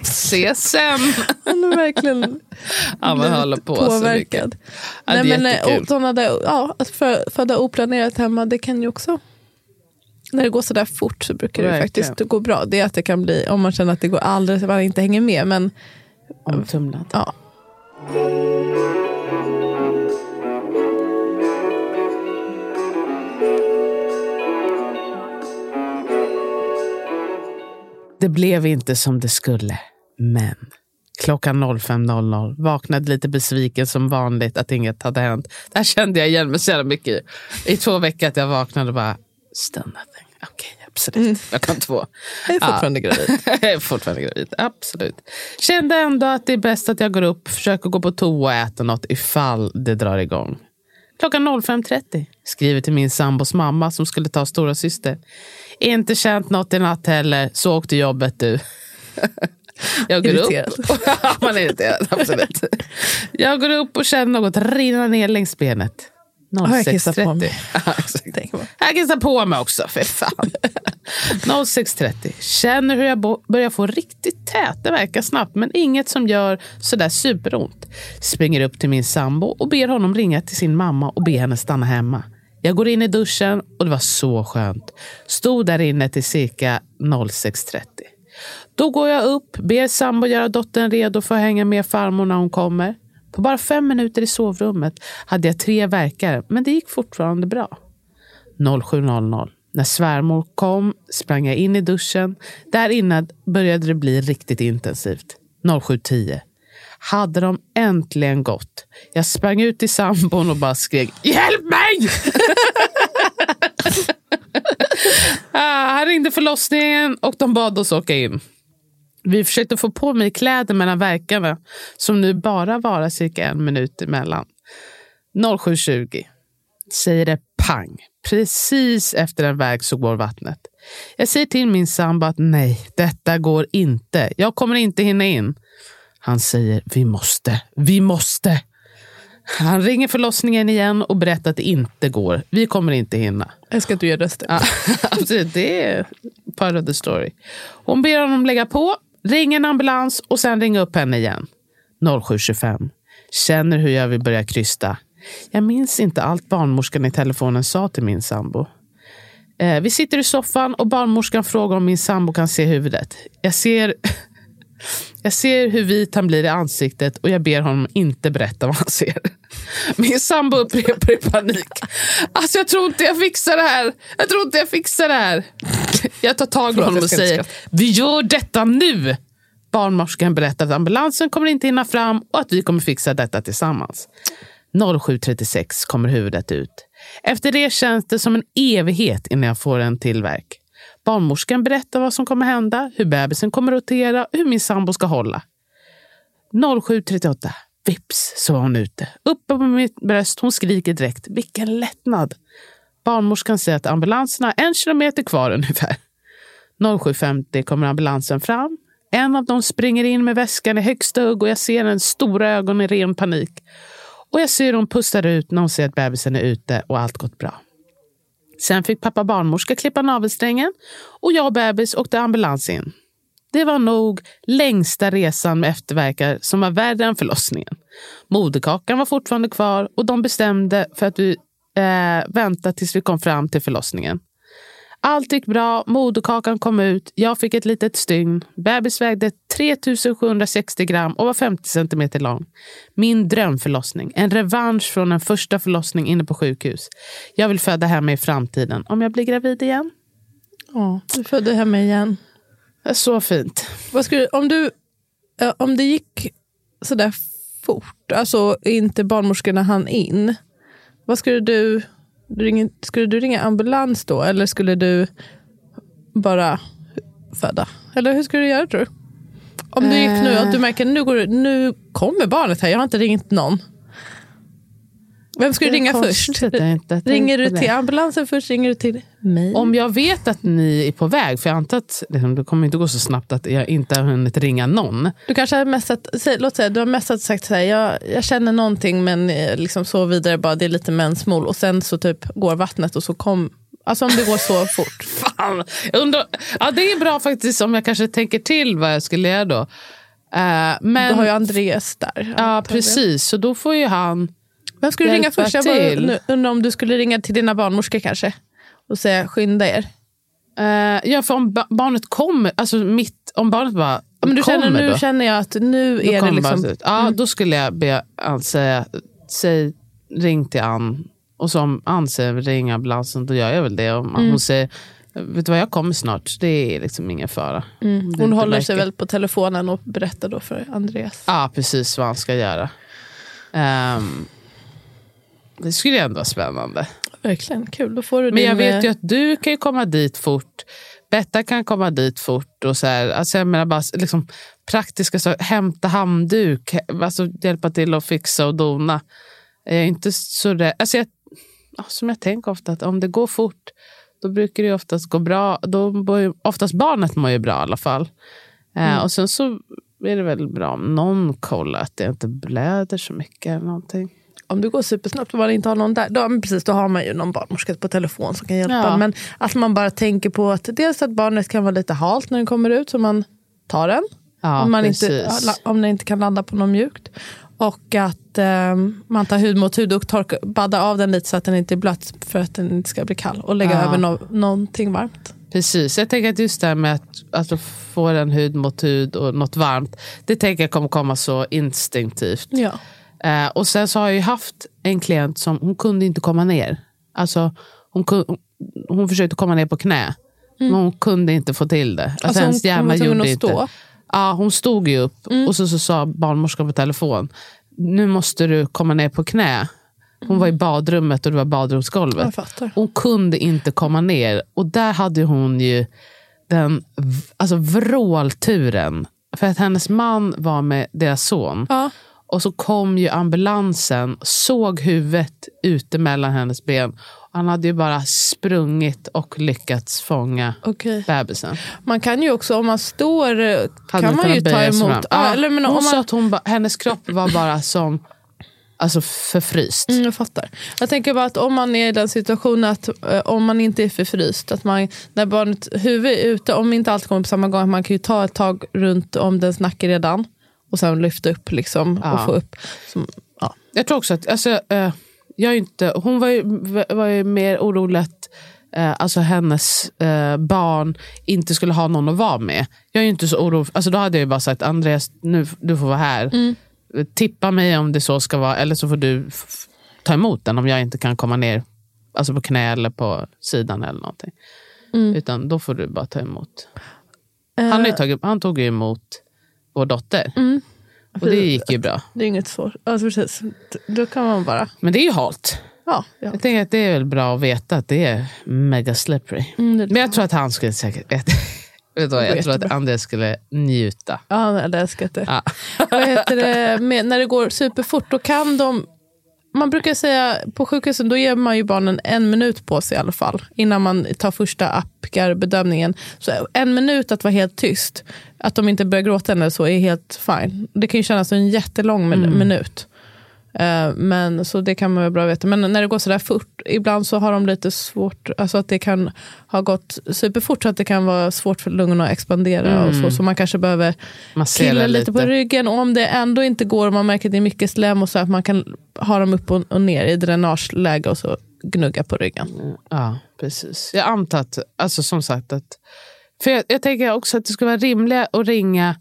Ses sen. Han är verkligen ja, man håller på påverkad. Så Nej, men, eh, sådana ja, att föda oplanerat hemma, det kan ju också när det går så där fort så brukar det Verkligen. faktiskt gå bra. Det är att det kan bli, om man känner att det går alldeles, man inte hänger med. Men, Omtumlad. Ja. Det blev inte som det skulle, men klockan 05.00 vaknade lite besviken som vanligt att inget hade hänt. Där kände jag igen mig så jävla mycket i två veckor att jag vaknade och bara, still nothing. Okej, okay, absolut. Mm. Klockan två. Jag är fortfarande ja. gravid. jag är fortfarande gravid, absolut. Kände ändå att det är bäst att jag går upp, försöker gå på toa och äta något ifall det drar igång. Klockan 05.30 skriver till min sambos mamma som skulle ta stora syster. Inte känt något i natt heller, så åkte jobbet du. Jag går irriterad. upp. Man är irriterad, absolut. Jag går upp och känner något rinna ner längs benet. 06.30. Jag kissar på mig också, för fan. 06.30. Känner hur jag börjar få riktigt tät. Det verkar snabbt, men inget som gör sådär superont. Springer upp till min sambo och ber honom ringa till sin mamma och be henne stanna hemma. Jag går in i duschen och det var så skönt. Stod där inne till cirka 06.30. Då går jag upp, ber sambo göra dottern redo för att hänga med farmor när hon kommer. På bara fem minuter i sovrummet hade jag tre verkar, men det gick fortfarande bra. 07.00. När svärmor kom sprang jag in i duschen. Där inne började det bli riktigt intensivt. 07.10. hade de äntligen gått. Jag sprang ut till sambon och bara skrek Hjälp mig! ah, han ringde förlossningen och de bad oss åka in. Vi försökte få på mig kläder mellan verkarna som nu bara varar cirka en minut emellan. 07.20 säger det pang. Precis efter en verk så går vattnet. Jag säger till min sambo att nej, detta går inte. Jag kommer inte hinna in. Han säger vi måste, vi måste. Han ringer förlossningen igen och berättar att det inte går. Vi kommer inte hinna. Jag ska att du gör rösten. Absolut, det är part of the story. Hon ber honom lägga på, Ring en ambulans och sen ring upp henne igen. 07.25. Känner hur jag vill börja krysta. Jag minns inte allt barnmorskan i telefonen sa till min sambo. Eh, vi sitter i soffan och barnmorskan frågar om min sambo kan se huvudet. Jag ser, jag ser hur vit han blir i ansiktet och jag ber honom inte berätta vad han ser. Min sambo upprepar i panik. Alltså jag tror inte jag fixar det här. Jag tror inte jag fixar det här. Jag tar tag i honom och säger, vi gör detta nu. Barnmorskan berättar att ambulansen kommer inte hinna fram och att vi kommer fixa detta tillsammans. 07.36 kommer huvudet ut. Efter det känns det som en evighet innan jag får en tillverk. Barnmorskan berättar vad som kommer hända, hur bebisen kommer rotera och hur min sambo ska hålla. 07.38. Vips så var hon ute. Uppe på mitt bröst. Hon skriker direkt. Vilken lättnad! Barnmorskan säger att ambulansen har en kilometer kvar ungefär. 07.50 kommer ambulansen fram. En av dem springer in med väskan i högsta hugg och jag ser hennes stora ögon i ren panik. Och jag ser hur hon pustar ut när hon ser att bebisen är ute och allt gått bra. Sen fick pappa barnmorska klippa navelsträngen och jag och bebis åkte ambulans in. Det var nog längsta resan med efterverkar som var värre än förlossningen. Moderkakan var fortfarande kvar och de bestämde för att vi eh, väntade tills vi kom fram till förlossningen. Allt gick bra, moderkakan kom ut, jag fick ett litet stygn. Bebis vägde 3760 gram och var 50 centimeter lång. Min drömförlossning, en revansch från en första förlossning inne på sjukhus. Jag vill föda hemma i framtiden, om jag blir gravid igen. Ja, du födde hemma igen. Så fint. Vad skulle, om, du, om det gick sådär fort, alltså inte barnmorskorna hann in, vad skulle du du ringer, skulle du ringa ambulans då eller skulle du bara föda? Eller hur skulle du göra tror du? Om du gick nu och du märker nu, nu kommer barnet här, jag har inte ringt någon. Vem ska du ringa först? Ringer du till ambulansen först? Ringer du till mig? Om jag vet att ni är på väg, för jag antar att liksom, det kommer inte gå så snabbt att jag inte har hunnit ringa någon. Du kanske har messat, låt säga, du har messat sagt så här, jag, jag känner någonting men eh, liksom så vidare, bara det är lite mensmål och sen så typ går vattnet och så kom Alltså om det går så fort. Fan. undrar, ja, det är bra faktiskt om jag kanske tänker till vad jag skulle göra då. Uh, men, du har ju Andreas där. Ja, precis. Så då får ju han vem skulle du ringa först? Jag bara, undrar om du skulle ringa till dina barnmorskor kanske och säga skynda er. Uh, ja, för om ba barnet kommer, alltså mitt, om barnet bara men du kommer känner, Nu då, känner jag att nu är det liksom... Ja, mm. då skulle jag be Ann säga, säg ring till Ann. Och så om Ann säger ring ambulansen, då gör jag väl det. Om mm. hon säger, vet du vad, jag kommer snart. Det är liksom ingen fara. Mm. Hon håller sig väl på telefonen och berättar då för Andreas. Ja, precis vad han ska göra. Um, det skulle ändå vara spännande. Verkligen, kul. Då får du Men jag vet ju att du kan komma dit fort. Betta kan komma dit fort. Och så här, alltså jag menar bara liksom, praktiska saker. Hämta handduk, alltså hjälpa till att fixa och dona. Jag är inte så rädd. Alltså jag, som jag tänker ofta, att om det går fort då brukar det oftast gå bra. Då ju, oftast barnet mår ju bra i alla fall. Eh, mm. Uh, och sen så är det väl bra om någon kollar att det inte blöder så mycket. eller någonting om det går supersnabbt och man inte har någon där, då, precis, då har man ju någon barnmorska på telefon som kan hjälpa. Ja. Men att man bara tänker på att dels att barnet kan vara lite halt när den kommer ut, så man tar den. Ja, om, man inte, om den inte kan landa på något mjukt. Och att eh, man tar hud mot hud och torkar, baddar av den lite så att den inte är blöt för att den inte ska bli kall. Och lägga ja. över no någonting varmt. Precis, jag tänker att just det här med att, att få en hud mot hud och något varmt. Det tänker jag kommer komma så instinktivt. Ja. Eh, och sen så har jag ju haft en klient som hon kunde inte komma ner. Alltså, hon, hon försökte komma ner på knä. Mm. Men hon kunde inte få till det. Alltså, alltså hennes hjärna hon, hon gjorde inte. Stå? Ja, hon stod ju upp Mm. och så, så sa barnmorskan på telefon, nu måste du komma ner på knä. Hon var i badrummet och det var badrumsgolvet. Hon kunde inte komma ner. Och där hade hon ju den alltså vrålturen. För att hennes man var med deras son. Ja, Och så kom ju ambulansen, såg huvudet ute mellan hennes ben. Han hade ju bara sprungit och lyckats fånga okej. bebisen. Man kan ju också, om man står, eh, Hade kan man ju ta emot. Ja, eller, men, hon om sa man, att hon hennes kropp var bara som alltså förfryst. Mm, jag fattar. Jag tänker bara att om man är i den situationen att eh, om man inte är förfryst, att man, när barnet huvud är ute, om inte allt kommer på samma gång, att man kan ju ta ett tag runt om dens nacke redan och sen lyfta upp liksom, Ja. och få upp. Som, ja. Jag tror också att, alltså, eh, jag inte, hon var ju, var ju mer orolig att eh, alltså hennes eh, barn inte skulle ha någon att vara med. Jag är ju inte så orolig, alltså, då hade jag ju bara sagt Andreas, nu, du får vara här. Tippa mig om det så ska vara, eller så får du ta emot den om jag inte kan komma ner alltså på knä eller på sidan eller någonting. Utan då får du bara ta emot. Han, har ju tagit, han tog ju emot vår dotter. Och det gick ju bra. Det är inget svårt. Alltså, precis. Då kan man bara... Men det är ju halt. Ja, ja. Jag tänker att det är väl bra att veta att det är mega slippery. Mm, det, Men jag tror att han skulle säkert... Vet du vad, jag tror att Andreas skulle njuta. ja, han hade älskat det. Ja. Vad heter det? Med, när det går superfort, då kan de... Man brukar säga på sjukhusen, då ger man ju barnen en minut på sig i alla fall. Innan man tar första Apgar-bedömningen. Så en minut att vara helt tyst, att de inte börjar gråta eller så, är helt fine. Det kan ju kännas som en jättelång min- minut. Eh, Men, så det kan man väl bra veta. Men när det går sådär fort, ibland så har de lite svårt, alltså att det kan ha gått superfort så att det kan vara svårt för lungorna att expandera och så. Så man kanske behöver Massera killa lite, lite. på ryggen. Och om det ändå inte går och man märker att det är mycket slem och så att man kan ha dem upp och, och ner i dränageläge och så gnugga på ryggen. Ja, precis. Jag antar att, alltså som sagt, att... För jag, jag tänker också att det skulle vara rimligare att ringa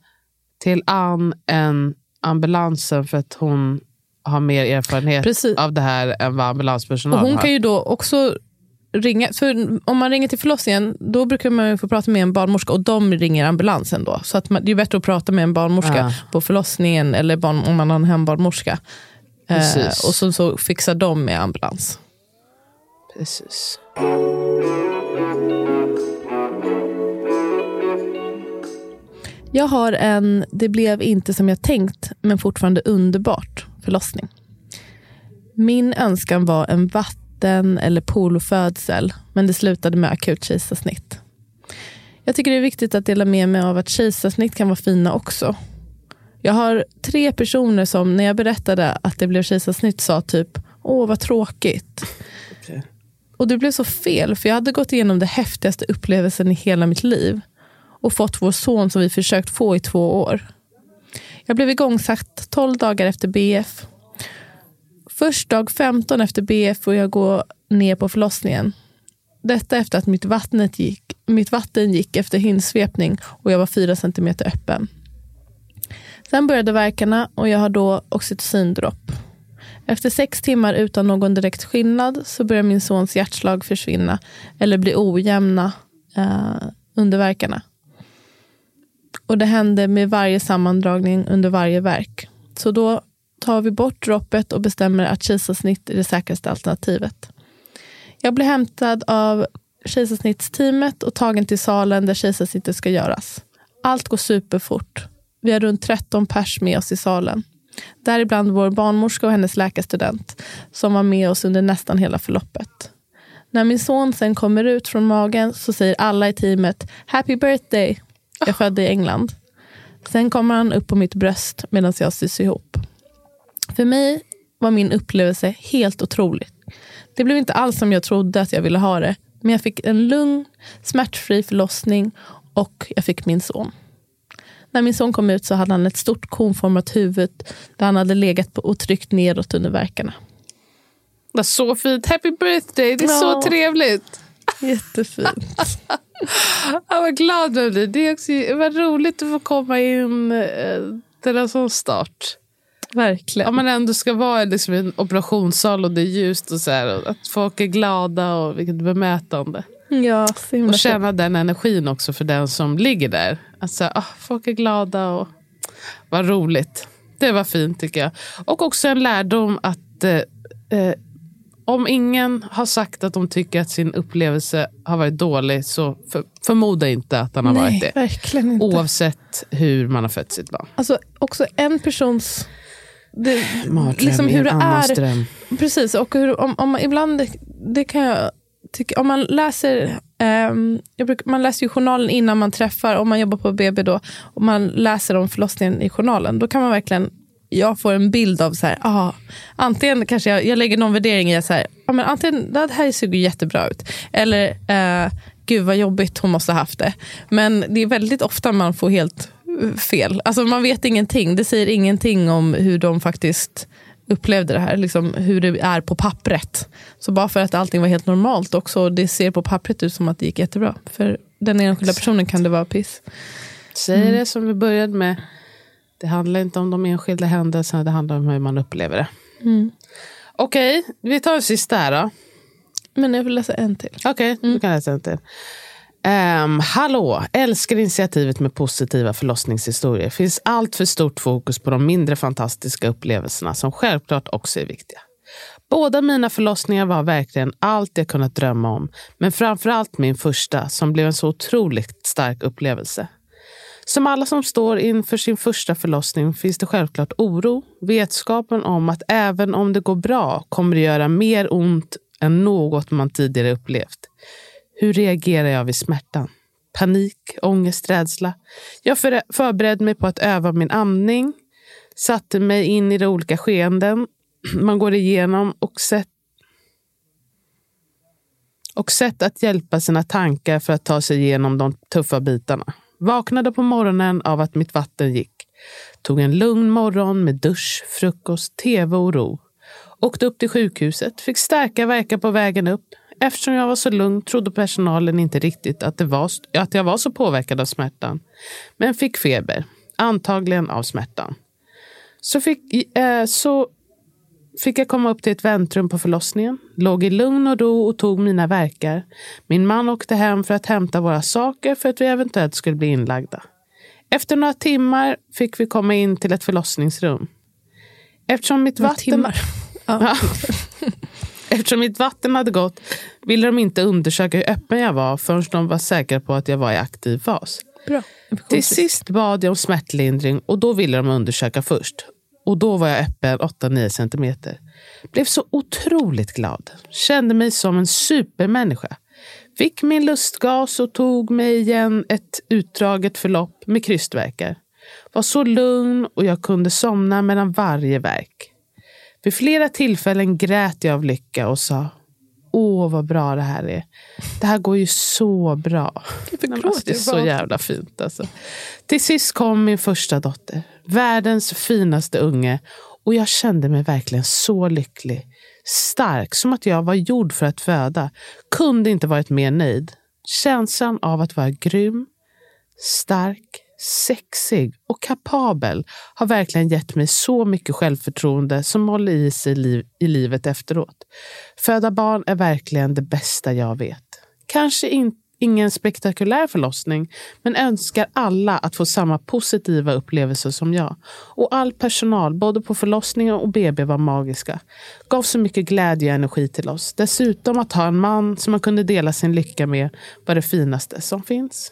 till Ann än ambulansen för att hon har mer erfarenhet Precis. av det här än vad Och ambulanspersonal hon har. kan ju då också ringa, för om man ringer till förlossningen då brukar man ju få prata med en barnmorska och de ringer ambulansen då. Så att man, det är bättre att prata med en barnmorska Ja. på förlossningen eller barn, om man har en hembarnmorska. Eh, och så, så fixar de med ambulans. Precis. Jag har en Det blev inte som jag tänkt, men fortfarande underbart förlossning. Min önskan var en vatten eller polofödsel, men det slutade med akut kejsarsnitt. Jag tycker det är viktigt att dela med mig av att kejsarsnitt kan vara fina också. Jag har tre personer som när jag berättade att det blev kejsarsnitt sa typ Åh vad tråkigt. Okej. Och det blev så fel för jag hade gått igenom det häftigaste upplevelsen i hela mitt liv och fått vår son som vi försökt få i två år. Jag blev igångsatt 12 dagar efter BF. Först dag 15 efter BF får jag gå ner på förlossningen. Detta efter att mitt, vattnet gick, mitt vatten gick efter hinsvepning och jag var 4 cm öppen. Sen började verkarna och jag har då oxytocindropp. Efter sex timmar utan någon direkt skillnad så börjar min sons hjärtslag försvinna eller bli ojämna eh, under verkarna. Och det hände med varje sammandragning under varje verk. Så då tar vi bort droppet och bestämmer att kejsarsnitt är det säkraste alternativet. Jag blir hämtad av kejsarsnittsteamet och tagen till salen där kejsarsnittet ska göras. Allt går superfort. Vi har runt 13 pers med oss i salen. Däribland vår barnmorska och hennes läkarstudent som var med oss under nästan hela förloppet. När min son sen kommer ut från magen så säger alla i teamet Happy birthday. Jag födde i England. Sen kommer han upp på mitt bröst medan jag sys ihop. För mig var min upplevelse helt otrolig. Det blev inte alls som jag trodde att jag ville ha det. Men jag fick en lugn, smärtfri förlossning och jag fick min son. När min son kom ut så hade han ett stort konformat huvud där han hade legat på och tryckt neråt under verkarna. Det var så fint. Happy birthday, det är Ja. så trevligt. Jättefint. Jag var glad jag blev. Det är också, var roligt att få komma in eh, till en sån start. Verkligen. Om man ändå ska vara liksom i en operationssal och det är ljust och så här, och att folk är glada och vilket bemötande. Ja, Och känna den energin också för den som ligger där. Alltså, ah, folk är glada och vad roligt. Det var fint tycker jag. Och också en lärdom att eh, eh, om ingen har sagt att de tycker att sin upplevelse har varit dålig så för, förmoda inte att den har varit Nej, det. verkligen inte. Oavsett hur man har fött sitt barn. Alltså också en persons... Det, Mardröm liksom hur det är. dröm. Precis, och hur, om, om man, ibland, det kan jag tycka, om man läser, ehm, jag brukar, man läser ju journalen innan man träffar, om man jobbar på BB då, och man läser om förlossningen i journalen, då kan man verkligen, jag får en bild av så här, ah, antingen kanske jag, jag lägger någon värdering i att så här, ah, men antingen, det här ser ju jättebra ut, eller eh, gud vad jobbigt hon måste ha haft det. Men det är väldigt ofta man får helt eh, fel. Alltså man vet ingenting, det säger ingenting om hur de faktiskt upplevde det här, liksom hur det är på pappret. Så bara för att allting var helt normalt också, det ser på pappret ut som att det gick jättebra. För den enskilda personen kan det vara piss. Säg Mm. det som vi började med. Det handlar inte om de enskilda händelserna, det handlar om hur man upplever det. Mm. Okej, vi tar en sista här då. Men jag vill läsa en till. Okej, du kan läsa en till. Ehm, hallå, älskar initiativet med positiva förlossningshistorier. Finns allt för stort fokus på de mindre fantastiska upplevelserna som självklart också är viktiga. Båda mina förlossningar var verkligen allt jag kunnat drömma om. Men framförallt min första som blev en så otroligt stark upplevelse. Som alla som står inför sin första förlossning finns det självklart oro. Vetskapen om att även om det går bra kommer det göra mer ont än något man tidigare upplevt. Hur reagerar jag vid smärtan? Panik, ångest, rädsla. Jag förberedde mig på att öva min amning. Satte mig in i de olika skeenden man går igenom och sett och sätt att hjälpa sina tankar för att ta sig igenom de tuffa bitarna. Vaknade på morgonen av att mitt vatten gick. Tog en lugn morgon med dusch, frukost, tv och ro. Åkte upp till sjukhuset, fick starka verkar på vägen upp. Eftersom jag var så lugn trodde personalen inte riktigt att, det var, att jag var så påverkad av smärtan. Men fick feber, antagligen av smärtan. Så fick, eh, så fick jag komma upp till ett väntrum på förlossningen. Låg i lugn och ro och tog mina verkar. Min man åkte hem för att hämta våra saker för att vi eventuellt skulle bli inlagda. Efter några timmar fick vi komma in till ett förlossningsrum. Eftersom mitt Några vatten... timmar. Ja. Ja. Eftersom mitt vatten hade gått ville de inte undersöka hur öppen jag var förrän de var säkra på att jag var i aktiv fas. Bra. Till sist bad jag om smärtlindring och då ville de undersöka först. Och då var jag öppen 8-9 centimeter. Blev så otroligt glad. Kände mig som en supermänniska. Fick min lustgas och tog mig igen ett utdraget förlopp med krystverkar. Var så lugn och jag kunde somna mellan varje verk. Vid flera tillfällen grät jag av lycka och sa Åh, vad bra det här är. Det här går ju så bra. Alltså, det är så jävla fint. Alltså. Till sist kom min första dotter. Världens finaste unge. Och jag kände mig verkligen så lycklig. Stark, som att jag var gjord för att föda. Kunde inte varit mer nöjd. Känslan av att vara grym, stark, sexig och kapabel har verkligen gett mig så mycket självförtroende som håller i sig liv, i livet efteråt. Föda barn är verkligen det bästa jag vet. Kanske in, ingen spektakulär förlossning, men önskar alla att få samma positiva upplevelser som jag. Och all personal, både på förlossningen och BB, var magiska. Gav så mycket glädje och energi till oss. Dessutom att ha en man som man kunde dela sin lycka med var det finaste som finns.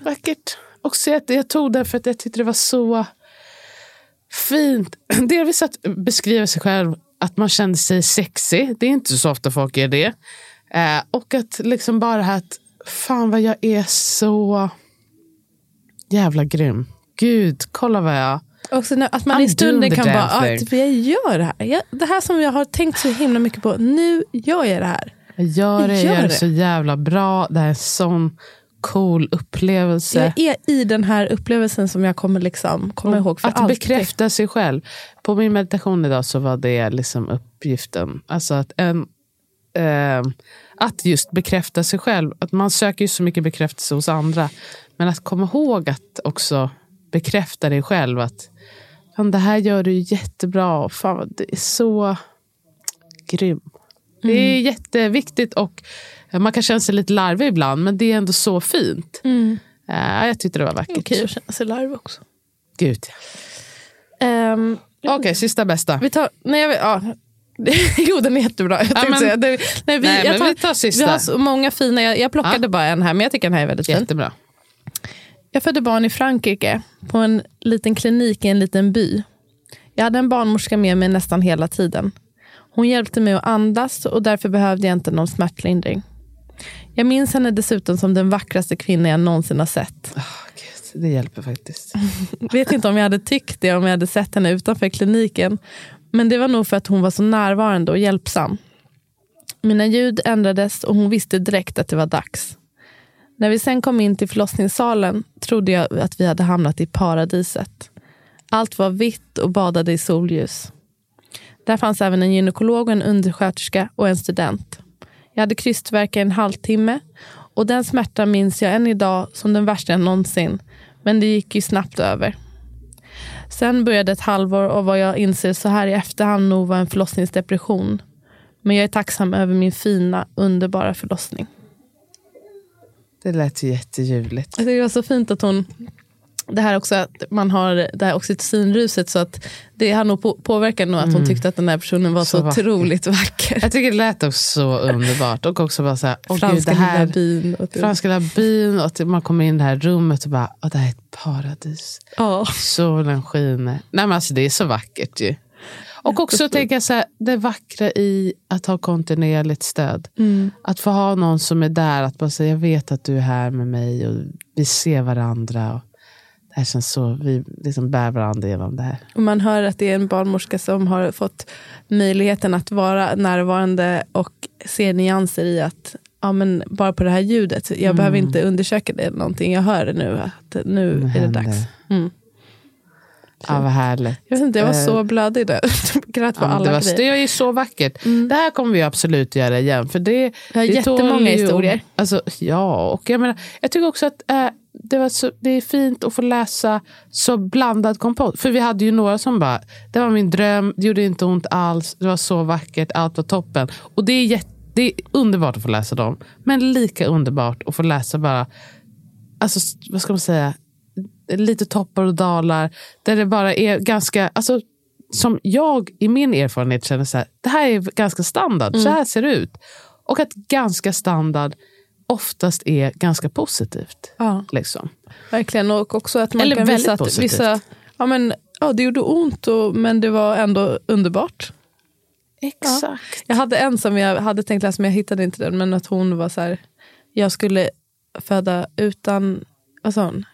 Vackert. Och så jag, jag tog den för att jag tyckte det var så fint. Delvis att beskriva sig själv, att man kände sig sexig. Det är inte så ofta folk gör det. Eh, och att liksom bara att, fan vad jag är så jävla grym. Gud, kolla vad jag... Också när, att man I'm i stunden kan bara, ah, typ, jag gör det här. Jag, det här som jag har tänkt så himla mycket på, nu gör jag det här. Jag gör det, jag Gör gör det det. så jävla bra. Det här är en sån cool upplevelse. Jag är i den här upplevelsen som jag kommer, liksom, kommer ihåg för att alltid. bekräfta sig själv. På min meditation idag så var det liksom uppgiften. Alltså att, en, eh, att just bekräfta sig själv. Att man söker ju så mycket bekräftelse hos andra. Men att komma ihåg att också bekräfta dig själv. Att fan, det här gör du jättebra. Fan, det är så grym. Det är jätteviktigt och man kan känna sig lite larvig ibland, men det är ändå så fint. Mm. Eh, jag tyckte det var vackert. Okej att känna sig larvig också. Gud. Um, Okej, sista bästa. vi tar... Nej, jag ja. jo, den är jättebra. Jag tänkte men- säga, det, nej, vi, Nej, jag men vi tar sista. Vi har så många fina. Jag, jag plockade bara en här, men jag tycker den här är väldigt fin. Jättebra. Jag födde barn i Frankrike på en liten klinik i en liten by. Jag hade en barnmorska med mig nästan hela tiden. Hon hjälpte mig att andas och därför behövde jag inte någon smärtlindring. Jag minns henne dessutom som den vackraste kvinna jag någonsin har sett. Oh, Gud, det hjälper faktiskt. Vet inte om jag hade tyckt det om jag hade sett henne utanför kliniken. Men det var nog för att hon var så närvarande och hjälpsam. Mina ljud ändrades och hon visste direkt att det var dags. När vi sen kom in till förlossningssalen trodde jag att vi hade hamnat i paradiset. Allt var vitt och badade i solljus. Där fanns även en gynekolog, och en undersköterska och en student. Jag hade krystvärk i en halvtimme och den smärtan minns jag än idag som den värsta jag någonsin. Men det gick ju snabbt över. Sen började ett halvår av vad jag inser så här i efterhand nog var en förlossningsdepression. Men jag är tacksam över min fina, underbara förlossning. Det lät ju jätteljuvligt. Det var så fint att hon... Det här också att man har det här oxytocinruset så att det har nog på, påverkat nog att hon tyckte att den här personen var så, Så vacker. otroligt vacker. Jag tycker det lät också så underbart. Och också bara så här, gud, Franska det här, lilla byn. Och typ. franska lilla byn och att man kommer in i det här rummet och bara, åh, det här är ett paradis. Ja. Solen skiner. Nej, men alltså, det är så vackert ju. Och också tänka så här, det vackra i att ha kontinuerligt stöd. Mm. Att få ha någon som är där, att bara säga jag vet att du är här med mig och vi ser varandra. Det känns så, vi liksom bär varandra genom det här. Och man hör att det är en barnmorska som har fått möjligheten att vara närvarande och se nyanser i att ja, men bara på det här ljudet, jag behöver inte undersöka det någonting, jag hör det nu, att nu Nu är det dags. Mm. Ja, vad härligt. Jag, vet inte, jag var Eh, så blödig där. Grät på Ja, alla det, var, det är ju så vackert. Det här kommer vi absolut göra igen. För det, Jag har det jättemånga ju- historier. Alltså, ja, och jag, menar, jag tycker också att eh, det, var så, det är fint att få läsa så blandad kompott. För vi hade ju några som bara, det var min dröm, det gjorde inte ont alls, det var så vackert, allt var toppen. Och det är, jätte, det är underbart att få läsa dem. Men lika underbart att få läsa bara, alltså, vad ska man säga, lite toppar och dalar. Där det bara är ganska, alltså, som jag i min erfarenhet känner så här, det här är ganska standard, så här ser det ut. Och att ganska standard oftast är ganska positivt. Ja, Liksom. verkligen. Och också att man Eller kan visa att positivt. vissa, ja, men, ja, det gjorde ont, och, men det var ändå underbart. Exakt. Jag hade en som jag hade tänkt läsa, men jag hittade inte den. Men att hon var så här, jag skulle föda utan, vad sa hon?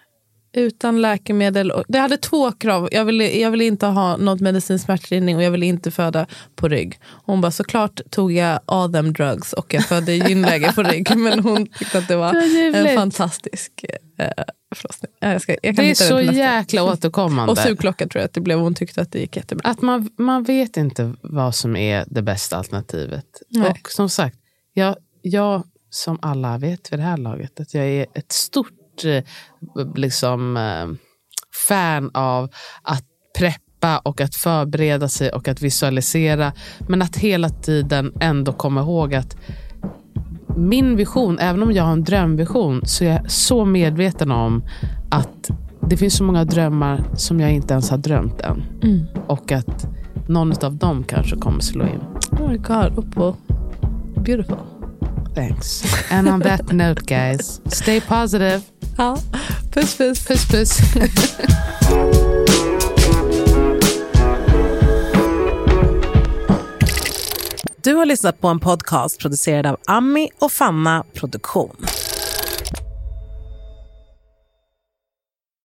Utan läkemedel. Och, det hade två krav. Jag ville, jag ville inte ha något medicinsk smärtlindring och jag ville inte föda på rygg. Hon bara, såklart tog jag all them drugs och jag födde gynläge på rygg. Men hon tyckte att det var Det en fantastisk eh, förlossning. Ja, Jag, ska, jag kan Det är så nästa. jäkla återkommande. Och sugklocka tror jag att det blev. Hon tyckte att det gick jättebra. Att man, man vet inte vad som är det bästa alternativet. Nej. Och som sagt, jag, jag som alla vet vid det här laget, att jag är ett stort eh, liksom, eh, fan av att preppa och att förbereda sig och att visualisera. Men att hela tiden ändå komma ihåg att min vision, även om jag har en drömvision, så är jag så medveten om att det finns så många drömmar som jag inte ens har drömt än. Och att någon av dem kanske kommer slå in. Oh my god, Oppo. Beautiful. Thanks. And on that note guys, stay positive. Ja, puss puss. Puss puss. Du har lyssnat på en podcast producerad av Ami och Fanna Produktion.